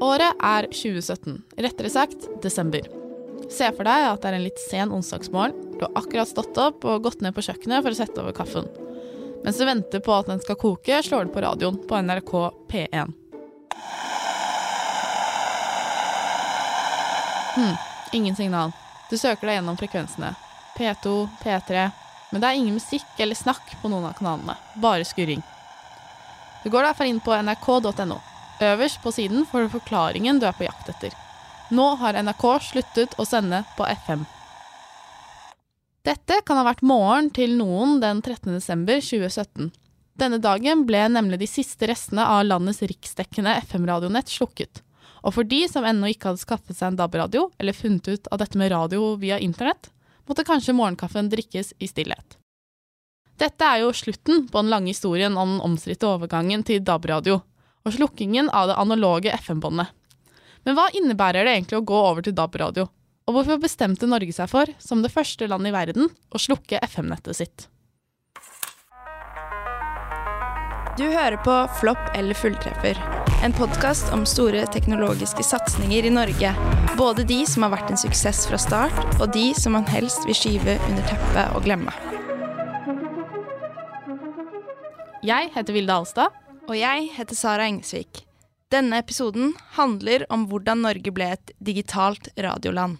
Året er 2017, rettere sagt desember. Se for deg at det er en litt sen onsdagsmorgen. Du har akkurat stått opp og gått ned på kjøkkenet for å sette over kaffen. Mens du venter på at den skal koke, slår du på radioen på NRK P1. Hm, ingen signal. Du søker deg gjennom frekvensene. P2, P3. Men det er ingen musikk eller snakk på noen av kanalene. Bare skurring. Du går derfor inn på nrk.no. Øverst på siden får du forklaringen du er på jakt etter. Nå har NRK sluttet å sende på FM. Dette kan ha vært morgen til noen den 13. desember 2017. Denne dagen ble nemlig de siste restene av landets riksdekkende FM-radionett slukket. Og for de som ennå ikke hadde skaffet seg en DAB-radio, eller funnet ut av dette med radio via internett, måtte kanskje morgenkaffen drikkes i stillhet. Dette er jo slutten på den lange historien om den omstridte overgangen til DAB-radio, og slukkingen av det analoge FM-båndet. Men hva innebærer det egentlig å gå over til DAB-radio? Og hvorfor bestemte Norge seg for, som det første landet i verden, å slukke FM-nettet sitt? Du hører på Flopp eller fulltreffer, en podkast om store teknologiske satsinger i Norge. Både de som har vært en suksess fra start, og de som man helst vil skyve under teppet og glemme. Jeg heter Vilde Alstad. Og jeg heter Sara Engesvik. Denne episoden handler om hvordan Norge ble et digitalt radioland.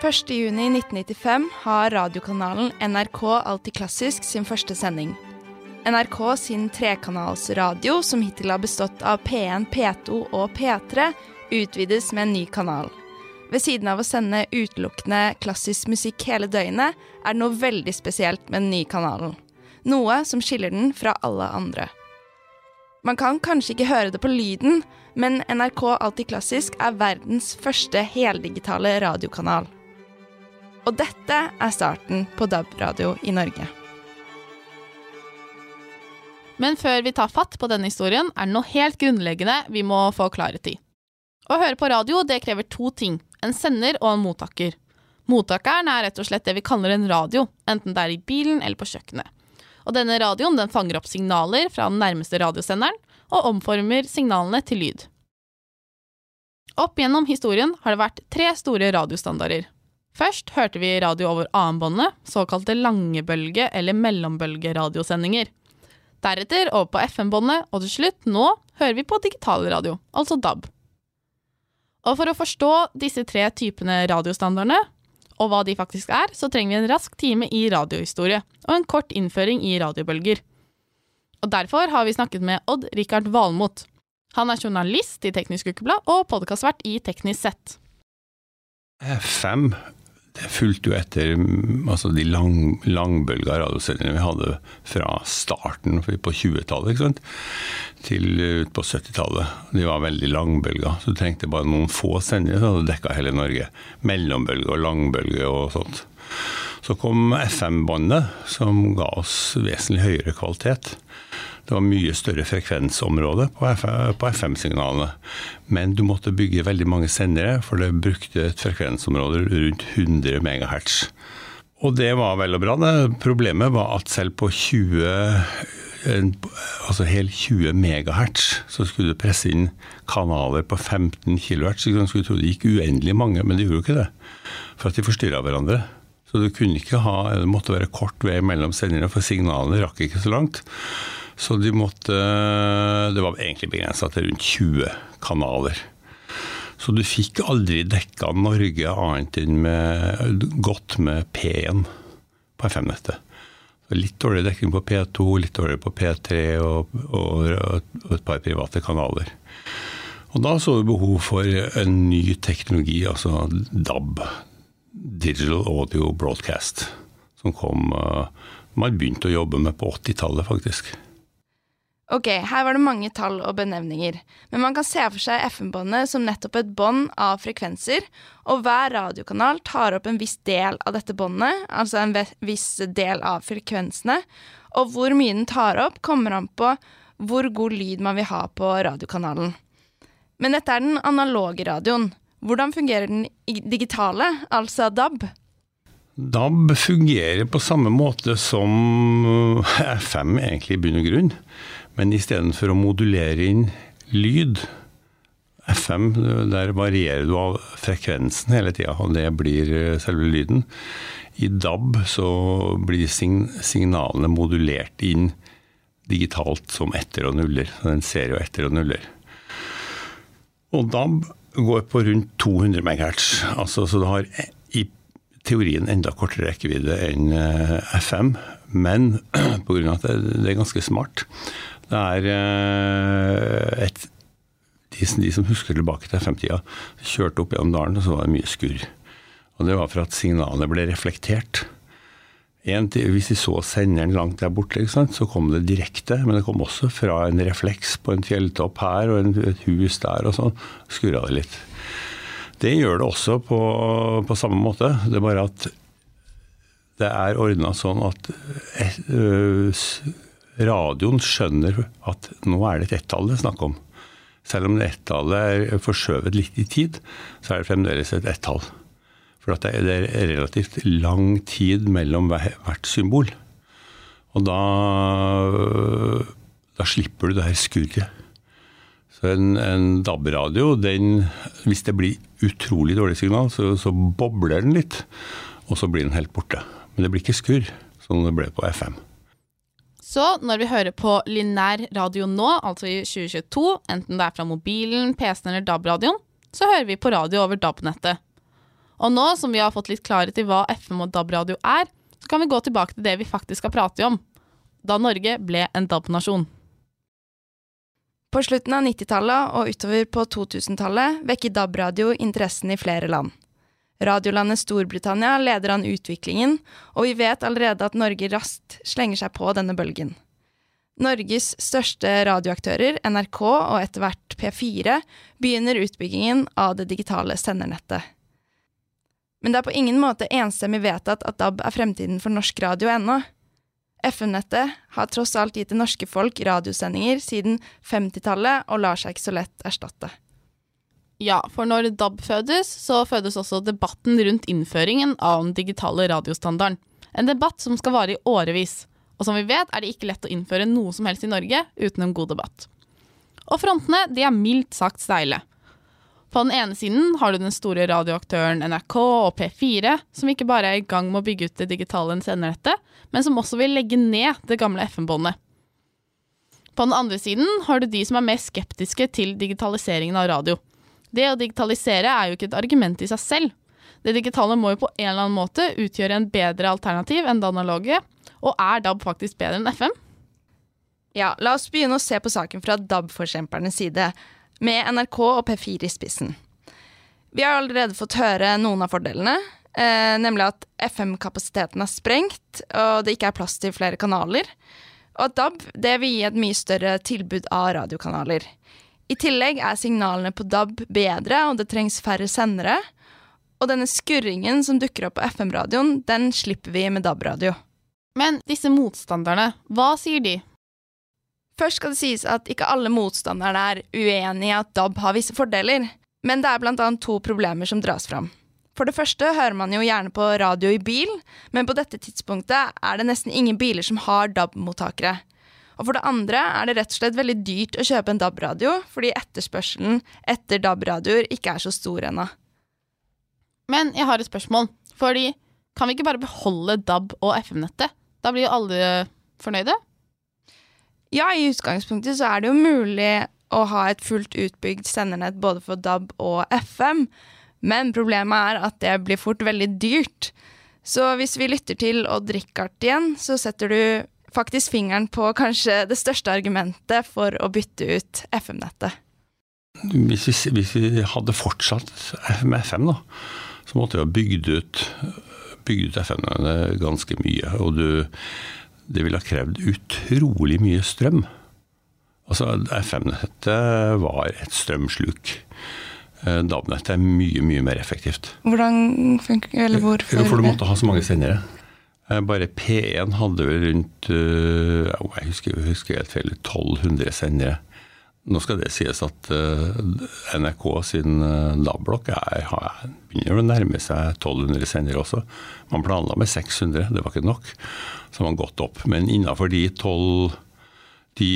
1.6.1995 har radiokanalen NRK Alltid Klassisk sin første sending. NRK sin trekanalsradio, som hittil har bestått av P1, P2 og P3, utvides med en ny kanal. Ved siden av å sende utelukkende klassisk musikk hele døgnet, er det noe veldig spesielt med den nye kanalen. Noe som skiller den fra alle andre. Man kan kanskje ikke høre det på lyden, men NRK Alltid Klassisk er verdens første heldigitale radiokanal. Og dette er starten på DAB-radio i Norge. Men før vi tar fatt på denne historien, er det noe helt grunnleggende vi må få klarhet i. Å høre på radio det krever to ting, en sender og en mottaker. Mottakeren er rett og slett det vi kaller en radio, enten det er i bilen eller på kjøkkenet. Og denne radioen den fanger opp signaler fra den nærmeste radiosenderen, og omformer signalene til lyd. Opp gjennom historien har det vært tre store radiostandarder. Først hørte vi radio over AM-båndet, såkalte langebølge- eller mellombølgeradiosendinger. Deretter over på FM-båndet, og til slutt, nå, hører vi på digitalradio, altså DAB. Og for å forstå disse tre typene radiostandardene, og hva de faktisk er, så trenger vi en rask time i radiohistorie, og en kort innføring i radiobølger. Og derfor har vi snakket med Odd-Rikard Valmot. Han er journalist i Teknisk Ukeblad og podkastvert i Teknisk Sett. FM fulgte jo etter altså de lang, langbølga radiosendingene vi hadde fra starten på 20-tallet til ut på 70-tallet. De var veldig langbølga, så du trengte bare noen få sendere, så hadde du dekka hele Norge. Mellombølge og langbølge og sånt. Så kom FM-båndet, som ga oss vesentlig høyere kvalitet. Det var mye større frekvensområde på FM-signalene. Men du måtte bygge veldig mange sendere, for det brukte et frekvensområde rundt 100 MHz. Og det var vel og bra. Problemet var at selv på 20 altså helt 20 MHz, så skulle du presse inn kanaler på 15 kHz. Så skulle tro det gikk uendelig mange, men det gjorde jo ikke det. For at de forstyrra hverandre. Så du kunne ikke ha, det måtte være kort vei mellom senderne, for signalene rakk ikke så langt. Så de måtte Det var egentlig begrensa til rundt 20 kanaler. Så du fikk aldri dekka Norge annet enn med, godt med P1 på FM-nettet. Litt dårlig dekning på P2, litt dårligere på P3 og, og, og, et par private kanaler. Og da så du behov for en ny teknologi, altså DAB. Digital Audio Broadcast. Som kom uh, Man begynte å jobbe med på 80-tallet, faktisk. Ok, her var det mange tall og benevninger, men man kan se for seg FM-båndet som nettopp et bånd av frekvenser, og hver radiokanal tar opp en viss del av dette båndet, altså en viss del av frekvensene, og hvor mye den tar opp, kommer an på hvor god lyd man vil ha på radiokanalen. Men dette er den analoge radioen. Hvordan fungerer den digitale, altså DAB? DAB fungerer på samme måte som FM egentlig i bunn og grunn, men istedenfor å modulere inn lyd FM, der varierer du av frekvensen hele tida, og det blir selve lyden. I DAB så blir signalene modulert inn digitalt som etter og nuller. Den ser jo etter og nuller. Og DAB går på rundt 200 MHz, altså, så det har i teorien enda kortere rekkevidde enn eh, FM, men pga. at det er ganske smart. Det er eh, et de, de som husker tilbake til FM-tida, kjørte opp gjennom dalen, og så var det mye skurr. Og det var for at signalene ble reflektert. En, hvis de så senderen langt der borte, så kom det direkte, men det kom også fra en refleks på en fjelltopp her og en, et hus der, og sånn skurra det litt. Det gjør det også på, på samme måte. Det er bare at det er ordna sånn at øh, radioen skjønner at nå er det et ett-tall det er snakk om. Selv om det ettallet er forskjøvet litt i tid, så er det fremdeles et ettall. For det er relativt lang tid mellom hvert symbol. Og da, da slipper du det her skurret. Så en, en DAB-radio, hvis det blir utrolig dårlig signal, så, så, bobler den litt. Og så blir den helt borte. Men det blir ikke skurr, som det ble på FM. Så når vi hører på linær radio nå, altså i 2022, enten det er fra mobilen, PC-en eller DAB-radioen, så hører vi på radio over DAB-nettet. Og nå som vi har fått litt klarhet i hva FM og DAB-radio er, så kan vi gå tilbake til det vi faktisk skal prate om. Da Norge ble en DAB-nasjon. På slutten av 90-tallet og utover på 2000-tallet vekker DAB-radio interessen i flere land. Radiolandet Storbritannia leder an utviklingen, og vi vet allerede at Norge raskt slenger seg på denne bølgen. Norges største radioaktører, NRK og etter hvert P4, begynner utbyggingen av det digitale sendernettet. Men det er på ingen måte enstemmig vedtatt at DAB er fremtiden for norsk radio ennå. FM-nettet har tross alt gitt det norske folk radiosendinger siden 50-tallet, og lar seg ikke så lett erstatte. Ja, for når DAB fødes, så fødes også debatten rundt innføringen av den digitale radiostandarden. En debatt som skal vare i årevis. Og som vi vet, er det ikke lett å innføre noe som helst i Norge uten en god debatt. Og frontene de er mildt sagt steile. På den ene siden har du den store radioaktøren NRK og P4, som ikke bare er i gang med å bygge ut det digitale sendernettet, men som også vil legge ned det gamle FM-båndet. På den andre siden har du de som er mer skeptiske til digitaliseringen av radio. Det å digitalisere er jo ikke et argument i seg selv. Det digitale må jo på en eller annen måte utgjøre en bedre alternativ enn det analoge, og er DAB faktisk bedre enn FM? Ja, la oss begynne å se på saken fra DAB-forkjempernes side med NRK og P4 i spissen. Vi har allerede fått høre noen av fordelene, eh, nemlig at FM-kapasiteten er sprengt, og det ikke er plass til flere kanaler. Og at DAB det vil gi et mye større tilbud av radiokanaler. I tillegg er signalene på DAB bedre, og det trengs færre sendere. Og denne skurringen som dukker opp på FM-radioen, den slipper vi med DAB-radio. Men disse motstanderne, hva sier de? Først skal det sies at ikke alle motstanderne er uenig i at DAB har visse fordeler, men det er blant annet to problemer som dras fram. For det første hører man jo gjerne på radio i bil, men på dette tidspunktet er det nesten ingen biler som har DAB-mottakere. Og for det andre er det rett og slett veldig dyrt å kjøpe en DAB-radio, fordi etterspørselen etter DAB-radioer ikke er så stor ennå. Men jeg har et spørsmål, fordi kan vi ikke bare beholde DAB og FM-nettet? Da blir jo alle fornøyde? Ja, i utgangspunktet så er det jo mulig å ha et fullt utbygd sendernett både for DAB og FM, men problemet er at det blir fort veldig dyrt. Så hvis vi lytter til Odd Rikard igjen, så setter du faktisk fingeren på kanskje det største argumentet for å bytte ut FM-nettet. Hvis, hvis, vi hadde fortsatt med FM, da, så måtte vi ha bygd ut, bygd ut FM-nettet ganske mye. Og du det ville ha krevd utrolig mye strøm. Altså, FM-nettet var et strømsluk. Eh, DAB-nettet er mye, mye mer effektivt. Hvordan funker eller hvorfor? For du måtte ha så mange sendere. Eh, bare P1 hadde vel rundt eh, jeg husker, jeg husker helt feil, 1200 sendere. Nå skal det sies at uh, NRK sin DAB-blokk begynner å nærme seg 1200 sendere også. Man planla med 600, det var ikke nok. Så man gått opp. Men innenfor de, 12, de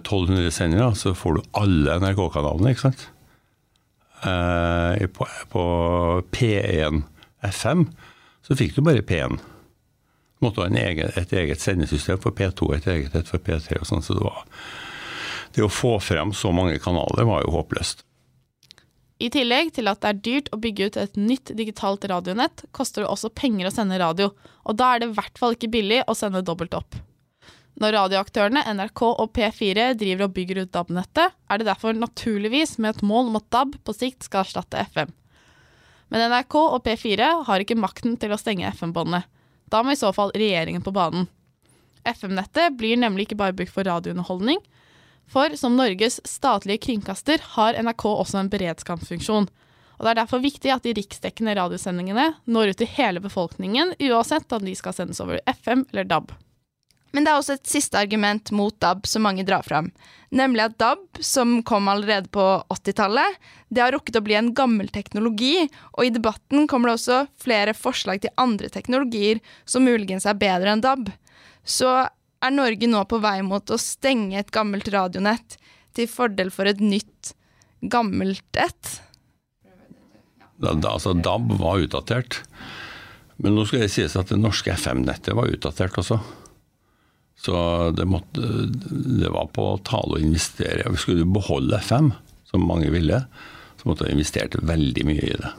1200 sendere, så får du alle NRK-kanalene, ikke sant. På, på P1 FM så fikk du bare P1. Måtte ha egen, et eget sendesystem for P2 et eget et for P3. og sånn, så det var det å få frem så mange kanaler var jo håpløst. I tillegg til at det er dyrt å bygge ut et nytt digitalt radionett, koster det også penger å sende radio, og da er det i hvert fall ikke billig å sende dobbelt opp. Når radioaktørene NRK og P4 driver og bygger ut DAB-nettet, er det derfor naturligvis med et mål om at DAB på sikt skal erstatte FM. Men NRK og P4 har ikke makten til å stenge FM-båndet. Da må i så fall regjeringen på banen. FM-nettet blir nemlig ikke bare brukt for radiounderholdning, for som Norges statlige kringkaster har NRK også en beredskapsfunksjon. Og Det er derfor viktig at de riksdekkende radiosendingene når ut til hele befolkningen, uansett om de skal sendes over FM eller DAB. Men det er også et siste argument mot DAB som mange drar fram. Nemlig at DAB, som kom allerede på 80-tallet, det har rukket å bli en gammel teknologi, og i debatten kommer det også flere forslag til andre teknologier som muligens er bedre enn DAB. Så er Norge nå på vei mot å stenge et gammelt radionett til fordel for et nytt, gammelt et? Da, da, altså DAB var utdatert. Men nå skal det sies at det norske FM-nettet var utdatert også. Så det, måtte, det var på tale å investere. Skulle du beholde FM, som mange ville, så måtte du investert veldig mye i det.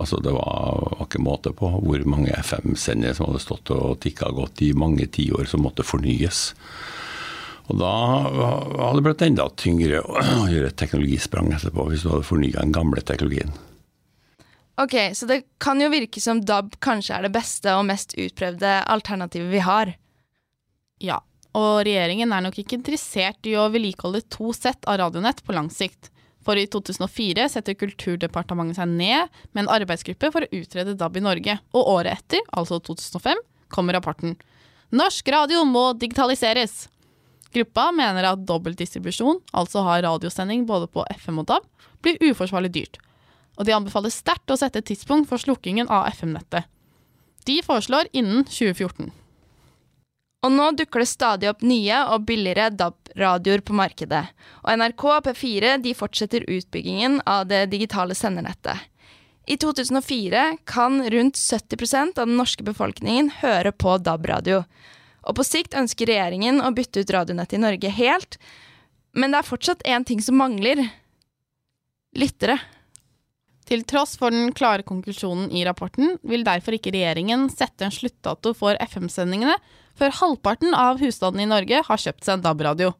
Altså Det var, var ikke måte på hvor mange FM-sendere som hadde stått og tikka godt i mange tiår, som måtte fornyes. Og da hadde det blitt enda tyngre å gjøre et teknologisprang etterpå, hvis du hadde fornya den gamle teknologien. Ok, Så det kan jo virke som DAB kanskje er det beste og mest utprøvde alternativet vi har. Ja, og regjeringen er nok ikke interessert i å vedlikeholde to sett av radionett på lang sikt. For i 2004 setter Kulturdepartementet seg ned med en arbeidsgruppe for å utrede DAB i Norge. Og året etter, altså 2005, kommer rapporten. Norsk radio må digitaliseres! Gruppa mener at dobbeltdistribusjon, altså å ha radiosending både på FM og DAB, blir uforsvarlig dyrt. Og de anbefaler sterkt å sette et tidspunkt for slukkingen av FM-nettet. De foreslår innen 2014. Og nå dukker det stadig opp nye og billigere DAB-radioer på markedet. Og NRK og P4 de fortsetter utbyggingen av det digitale sendernettet. I 2004 kan rundt 70% av den norske befolkningen høre på DAB-radio. Og på sikt ønsker regjeringen å bytte ut radionettet i Norge helt. Men det er fortsatt én ting som mangler. Lyttere. Til tross for den klare konklusjonen i rapporten vil derfor ikke regjeringen sette en sluttdato for FM-sendingene før halvparten av husstandene i Norge har kjøpt seg en DAB-radio.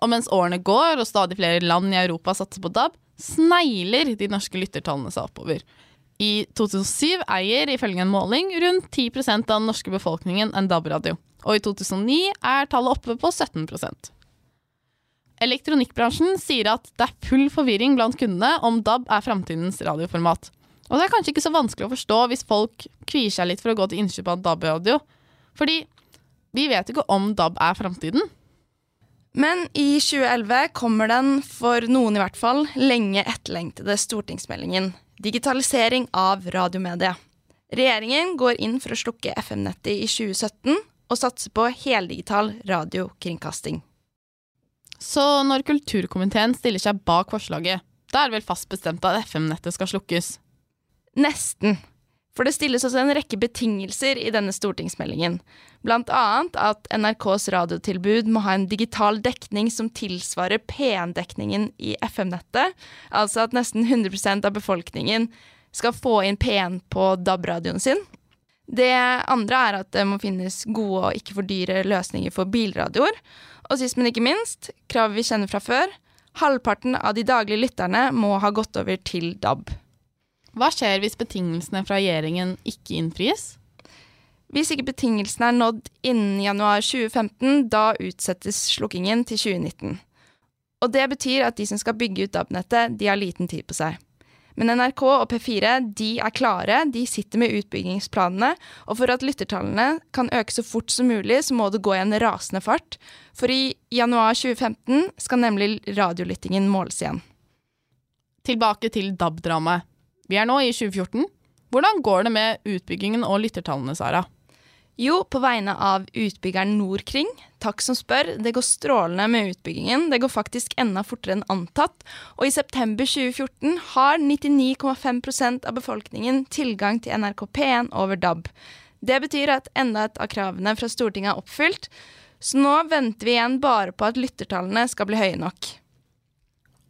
Og mens årene går og stadig flere land i Europa satser på DAB, snegler de norske lyttertallene seg oppover. I 2007 eier ifølge en måling rundt 10 av den norske befolkningen en DAB-radio. Og i 2009 er tallet oppe på 17 Elektronikkbransjen sier at det er full forvirring blant kundene om DAB er framtidens radioformat. Og det er kanskje ikke så vanskelig å forstå hvis folk kvier seg litt for å gå til innkjøp av DAB-radio. Fordi vi vet ikke om DAB er framtiden. Men i 2011 kommer den, for noen i hvert fall, lenge etterlengtede stortingsmeldingen Digitalisering av radiomediet. Regjeringen går inn for å slukke FM-nettet i 2017 og satse på heldigital radiokringkasting. Så når kulturkomiteen stiller seg bak forslaget, da er det vel fast bestemt at FM-nettet skal slukkes? Nesten. For det stilles også en rekke betingelser i denne stortingsmeldingen. Blant annet at NRKs radiotilbud må ha en digital dekning som tilsvarer P1-dekningen i FM-nettet. Altså at nesten 100% av befolkningen skal få inn P1 på DAB-radioen sin. Det andre er at det må finnes gode og ikke for dyre løsninger for bilradioer. Og sist, men ikke minst, kravet vi kjenner fra før. Halvparten av de daglige lytterne må ha gått over til DAB. Hva skjer hvis betingelsene fra regjeringen ikke innfris? Hvis ikke betingelsene er nådd innen januar 2015, da utsettes slukkingen til 2019. Og det betyr at de som skal bygge ut DAB-nettet, de har liten tid på seg. Men NRK og P4 de er klare, de sitter med utbyggingsplanene. Og for at lyttertallene kan øke så fort som mulig, så må det gå i en rasende fart. For i januar 2015 skal nemlig radiolyttingen måles igjen. Tilbake til DAB-dramaet. Vi er nå i 2014. Hvordan går det med utbyggingen og lyttertallene, Sara? Jo, på vegne av utbyggeren Nordkring. Takk som spør. Det går strålende med utbyggingen. Det går faktisk enda fortere enn antatt. Og i september 2014 har 99,5% av befolkningen tilgang til NRK P1 over DAB. Det betyr at enda et av kravene fra Stortinget er oppfylt. Så nå venter vi igjen bare på at lyttertallene skal bli høye nok.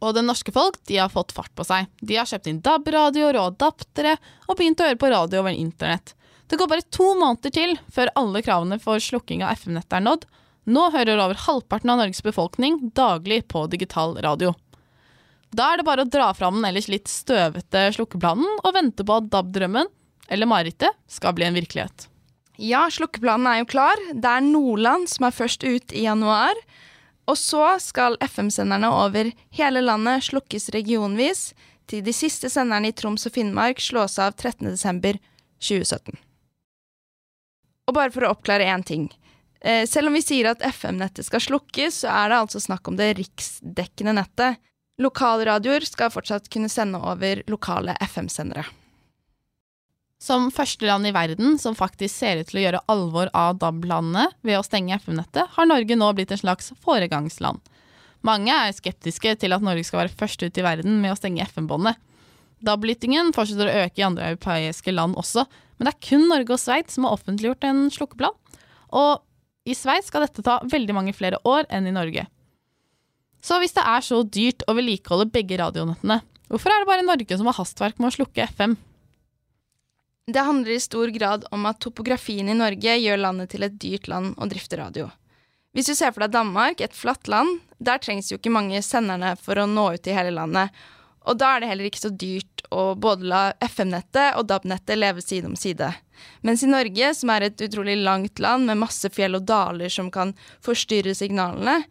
Og det norske folk de har fått fart på seg. De har kjøpt inn DAB-radioer og adaptere og begynt å høre på radio over internett. Det går bare to måneder til før alle kravene for slukking av FM-nettet er nådd. Nå hører over halvparten av Norges befolkning daglig på digital radio. Da er det bare å dra fram den ellers litt støvete slukkeplanen og vente på at DAB-drømmen, eller marerittet, skal bli en virkelighet. Ja, slukkeplanen er jo klar. Det er Nordland som er først ut i januar. Og så skal FM-senderne over hele landet slukkes regionvis, til de siste senderne i Troms og Finnmark slås av 13.12.2017. Og bare for å oppklare én ting. Eh, selv om vi sier at FM-nettet skal slukkes, så er det altså snakk om det riksdekkende nettet. Lokalradioer skal fortsatt kunne sende over lokale FM-sendere. Som første land i verden som faktisk ser ut til å gjøre alvor av DAB-landene ved å stenge FM-nettet, har Norge nå blitt en slags foregangsland. Mange er skeptiske til at Norge skal være først ut i verden med å stenge FM-båndet. DAB-lyttingen fortsetter å øke i andre europeiske land også, men det er kun Norge og Sveits som har offentliggjort en slukkeplan. Og i Sveits skal dette ta veldig mange flere år enn i Norge. Så hvis det er så dyrt å vedlikeholde begge radionettene, hvorfor er det bare Norge som har hastverk med å slukke FM? Det handler i stor grad om at topografien i Norge gjør landet til et dyrt land å drifte radio. Hvis du ser for deg Danmark, et flatt land, der trengs jo ikke mange senderne for å nå ut i hele landet, og da er det heller ikke så dyrt å både la FM-nettet og DAB-nettet leve side om side. Mens i Norge, som er et utrolig langt land med masse fjell og daler som kan forstyrre signalene,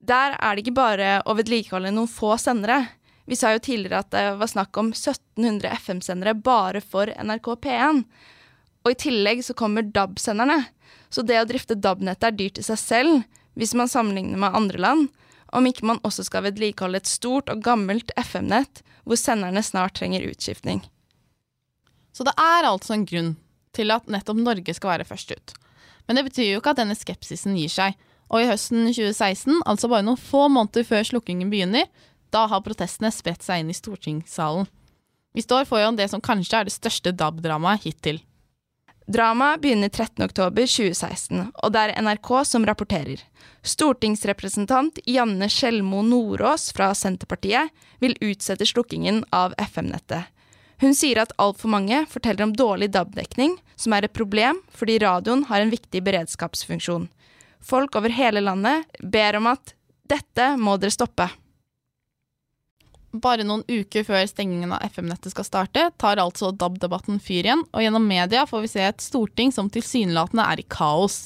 der er det ikke bare å vedlikeholde noen få sendere. Vi sa jo tidligere at det var snakk om 1700 FM-sendere bare for NRK P1. Og i tillegg så kommer DAB-senderne. Så det å drifte DAB-nettet er dyrt i seg selv, hvis man sammenligner med andre land om ikke man også skal vedlikeholde et stort og gammelt FM-nett hvor senderne snart trenger utskiftning. Så det er altså en grunn til at nettopp Norge skal være først ut. Men det betyr jo ikke at denne skepsisen gir seg. Og i høsten 2016, altså bare noen få måneder før slukkingen begynner, da har protestene spredt seg inn i stortingssalen. Vi står foran det som kanskje er det største DAB-dramaet hittil. Dramaet begynner 13.10.2016, og det er NRK som rapporterer. Stortingsrepresentant Janne Skjelmo Nordås fra Senterpartiet vil utsette slukkingen av FM-nettet. Hun sier at altfor mange forteller om dårlig DAB-dekning, som er et problem fordi radioen har en viktig beredskapsfunksjon. Folk over hele landet ber om at dette må dere stoppe. Bare noen uker før stengingen av FM-nettet skal starte, tar altså DAB-debatten fyr igjen, og gjennom media får vi se et storting som tilsynelatende er i kaos.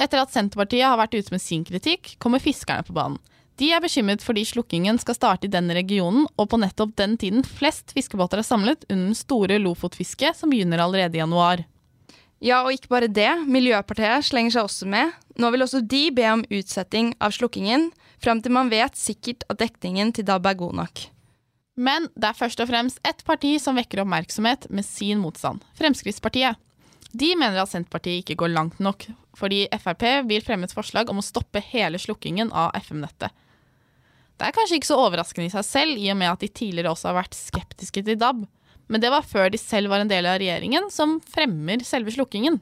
Etter at Senterpartiet har vært ute med sin kritikk, kommer fiskerne på banen. De er bekymret fordi slukkingen skal starte i den regionen, og på nettopp den tiden flest fiskebåter er samlet under den store lofotfisket, som begynner allerede i januar. Ja, og ikke bare det. Miljøpartiet slenger seg også med. Nå vil også de be om utsetting av slukkingen, fram til man vet sikkert at dekningen til DAB er god nok. Men det er først og fremst ett parti som vekker oppmerksomhet med sin motstand, Fremskrittspartiet. De mener at Senterpartiet ikke går langt nok, fordi Frp vil fremme et forslag om å stoppe hele slukkingen av FM-nettet. Det er kanskje ikke så overraskende i seg selv, i og med at de tidligere også har vært skeptiske til DAB, men det var før de selv var en del av regjeringen som fremmer selve slukkingen.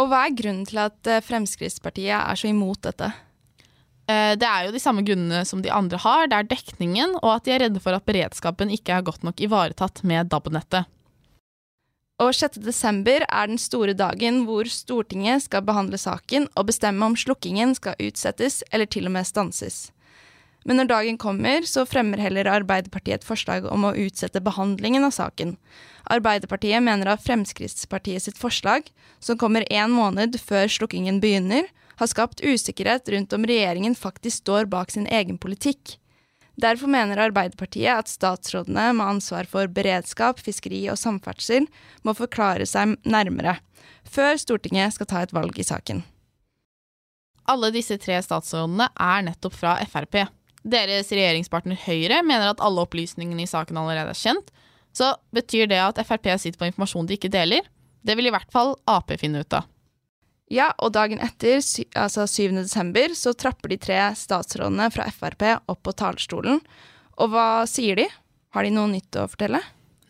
Og hva er grunnen til at eh, Fremskrittspartiet er så imot dette? Eh, det er jo de samme grunnene som de andre har. Det er dekningen, og at de er redde for at beredskapen ikke er godt nok ivaretatt med DAB-nettet. Og 6.12 er den store dagen hvor Stortinget skal behandle saken og bestemme om slukkingen skal utsettes eller til og med stanses. Men når dagen kommer, så fremmer heller Arbeiderpartiet et forslag om å utsette behandlingen av saken. Arbeiderpartiet mener at Fremskrittspartiet sitt forslag, som kommer én måned før slukkingen begynner, har skapt usikkerhet rundt om regjeringen faktisk står bak sin egen politikk. Derfor mener Arbeiderpartiet at statsrådene med ansvar for beredskap, fiskeri og samferdsel må forklare seg nærmere, før Stortinget skal ta et valg i saken. Alle disse tre statsrådene er nettopp fra Frp. Deres regjeringspartner Høyre mener at alle opplysningene i saken allerede er kjent. Så betyr det at Frp sitter på informasjon de ikke deler? Det vil i hvert fall Ap finne ut av. Ja, og dagen etter, altså 7. desember, så trapper de tre statsrådene fra Frp opp på talerstolen. Og hva sier de? Har de noe nytt å fortelle?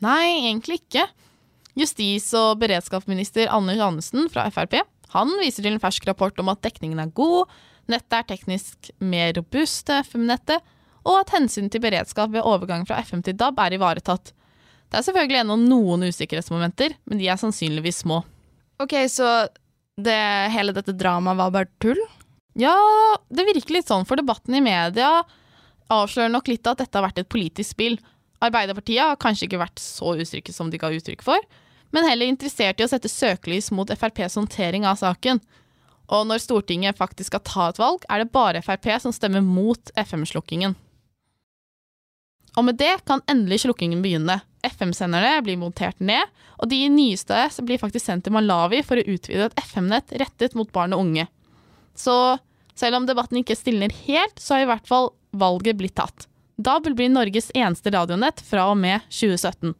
Nei, egentlig ikke. Justis- og beredskapsminister Anders Anundsen fra Frp han viser til en fersk rapport om at dekningen er god, nettet er teknisk mer robust til FM-nettet, og at hensynet til beredskap ved overgang fra FM til DAB er ivaretatt. Det er selvfølgelig ennå noen usikkerhetsmomenter, men de er sannsynligvis små. Ok, så det, hele dette dramaet var bare tull? Ja, det virker litt sånn, for debatten i media avslører nok litt at dette har vært et politisk spill. Arbeiderpartiet har kanskje ikke vært så utrygge som de ga uttrykk for, men heller interessert i å sette søkelys mot FrPs håndtering av saken. Og når Stortinget faktisk skal ta et valg, er det bare Frp som stemmer mot FM-slukkingen. Og med det kan endelig slukkingen begynne. FM-senderne blir montert ned, og de nyeste blir faktisk sendt til Malawi for å utvide et FM-nett rettet mot barn og unge. Så selv om debatten ikke stilner helt, så har i hvert fall valget blitt tatt. DAB blir Norges eneste radionett fra og med 2017.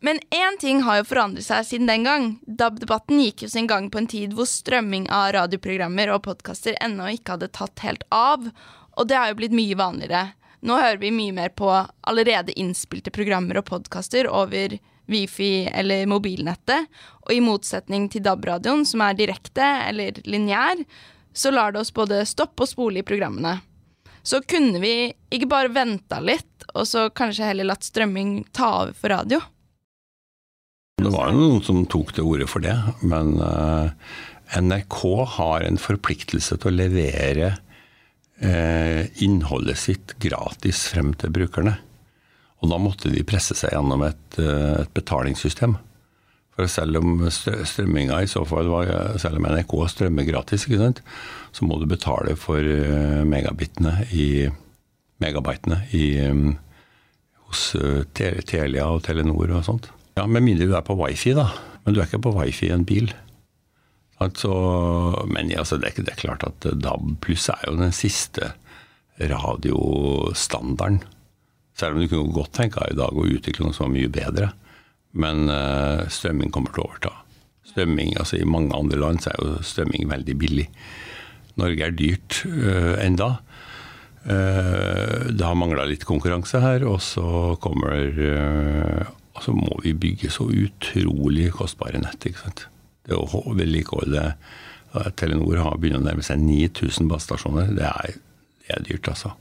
Men én ting har jo forandret seg siden den gang. DAB-debatten gikk jo sin gang på en tid hvor strømming av radioprogrammer og podkaster ennå ikke hadde tatt helt av, og det har jo blitt mye vanligere. Nå hører vi mye mer på allerede innspilte programmer og podkaster over Wifi eller mobilnettet, og i motsetning til DAB-radioen, som er direkte eller lineær, så lar det oss både stoppe og spole i programmene. Så kunne vi ikke bare venta litt, og så kanskje heller latt strømming ta over for radio? Det var noen som tok til orde for det, men uh, NRK har en forpliktelse til å levere uh, innholdet sitt gratis frem til brukerne. Og da måtte de presse seg gjennom et, uh, et betalingssystem. For selv om strømminga i så fall var, selv om NRK strømmer gratis, så må du betale for megabitene i megabytene i, um, hos Telia og Telenor og sånt. Ja, Med mindre du er på wifi, da. Men du er ikke på wifi i en bil. Altså, men altså, det, er, det, er, klart at DAB pluss er jo den siste radiostandarden. Selv om du kunne godt tenke deg i dag å utvikle noe som var mye bedre. Men uh, strømming kommer til å overta. Strømming, altså I mange andre land så er jo strømming veldig billig. Norge er dyrt uh, enda. Uh, det har mangla litt konkurranse her, og så kommer uh, så må vi bygge så utrolig kostbare nett. ikke sant? Det å vedlikeholde Telenor har begynt å nærme seg 9000 basestasjoner. Det, det, er dyrt, altså.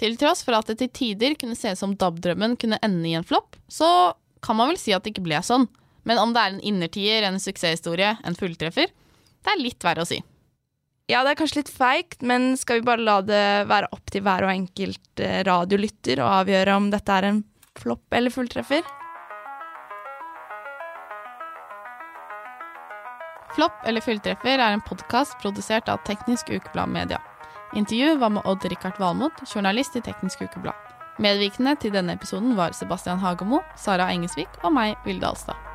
Til tross for at det til tider kunne se ut som DAB-drømmen kunne ende i en flopp, så kan man vel si at det ikke ble sånn. Men om det er en innertier, en suksesshistorie, en fulltreffer, det er litt verre å si. Ja, det er kanskje litt feigt, men skal vi bare la det være opp til hver og enkelt eh, radiolytter å avgjøre om dette er en flopp eller fulltreffer? Flopp eller fulltreffer er en podkast produsert av Teknisk Ukeblad Media. Intervjuet var med Odd-Rikard Valmot, journalist i Teknisk Ukeblad. Medvirkende til denne episoden var Sebastian Hagemo, Sara Engesvik og meg, Vilde Alstad.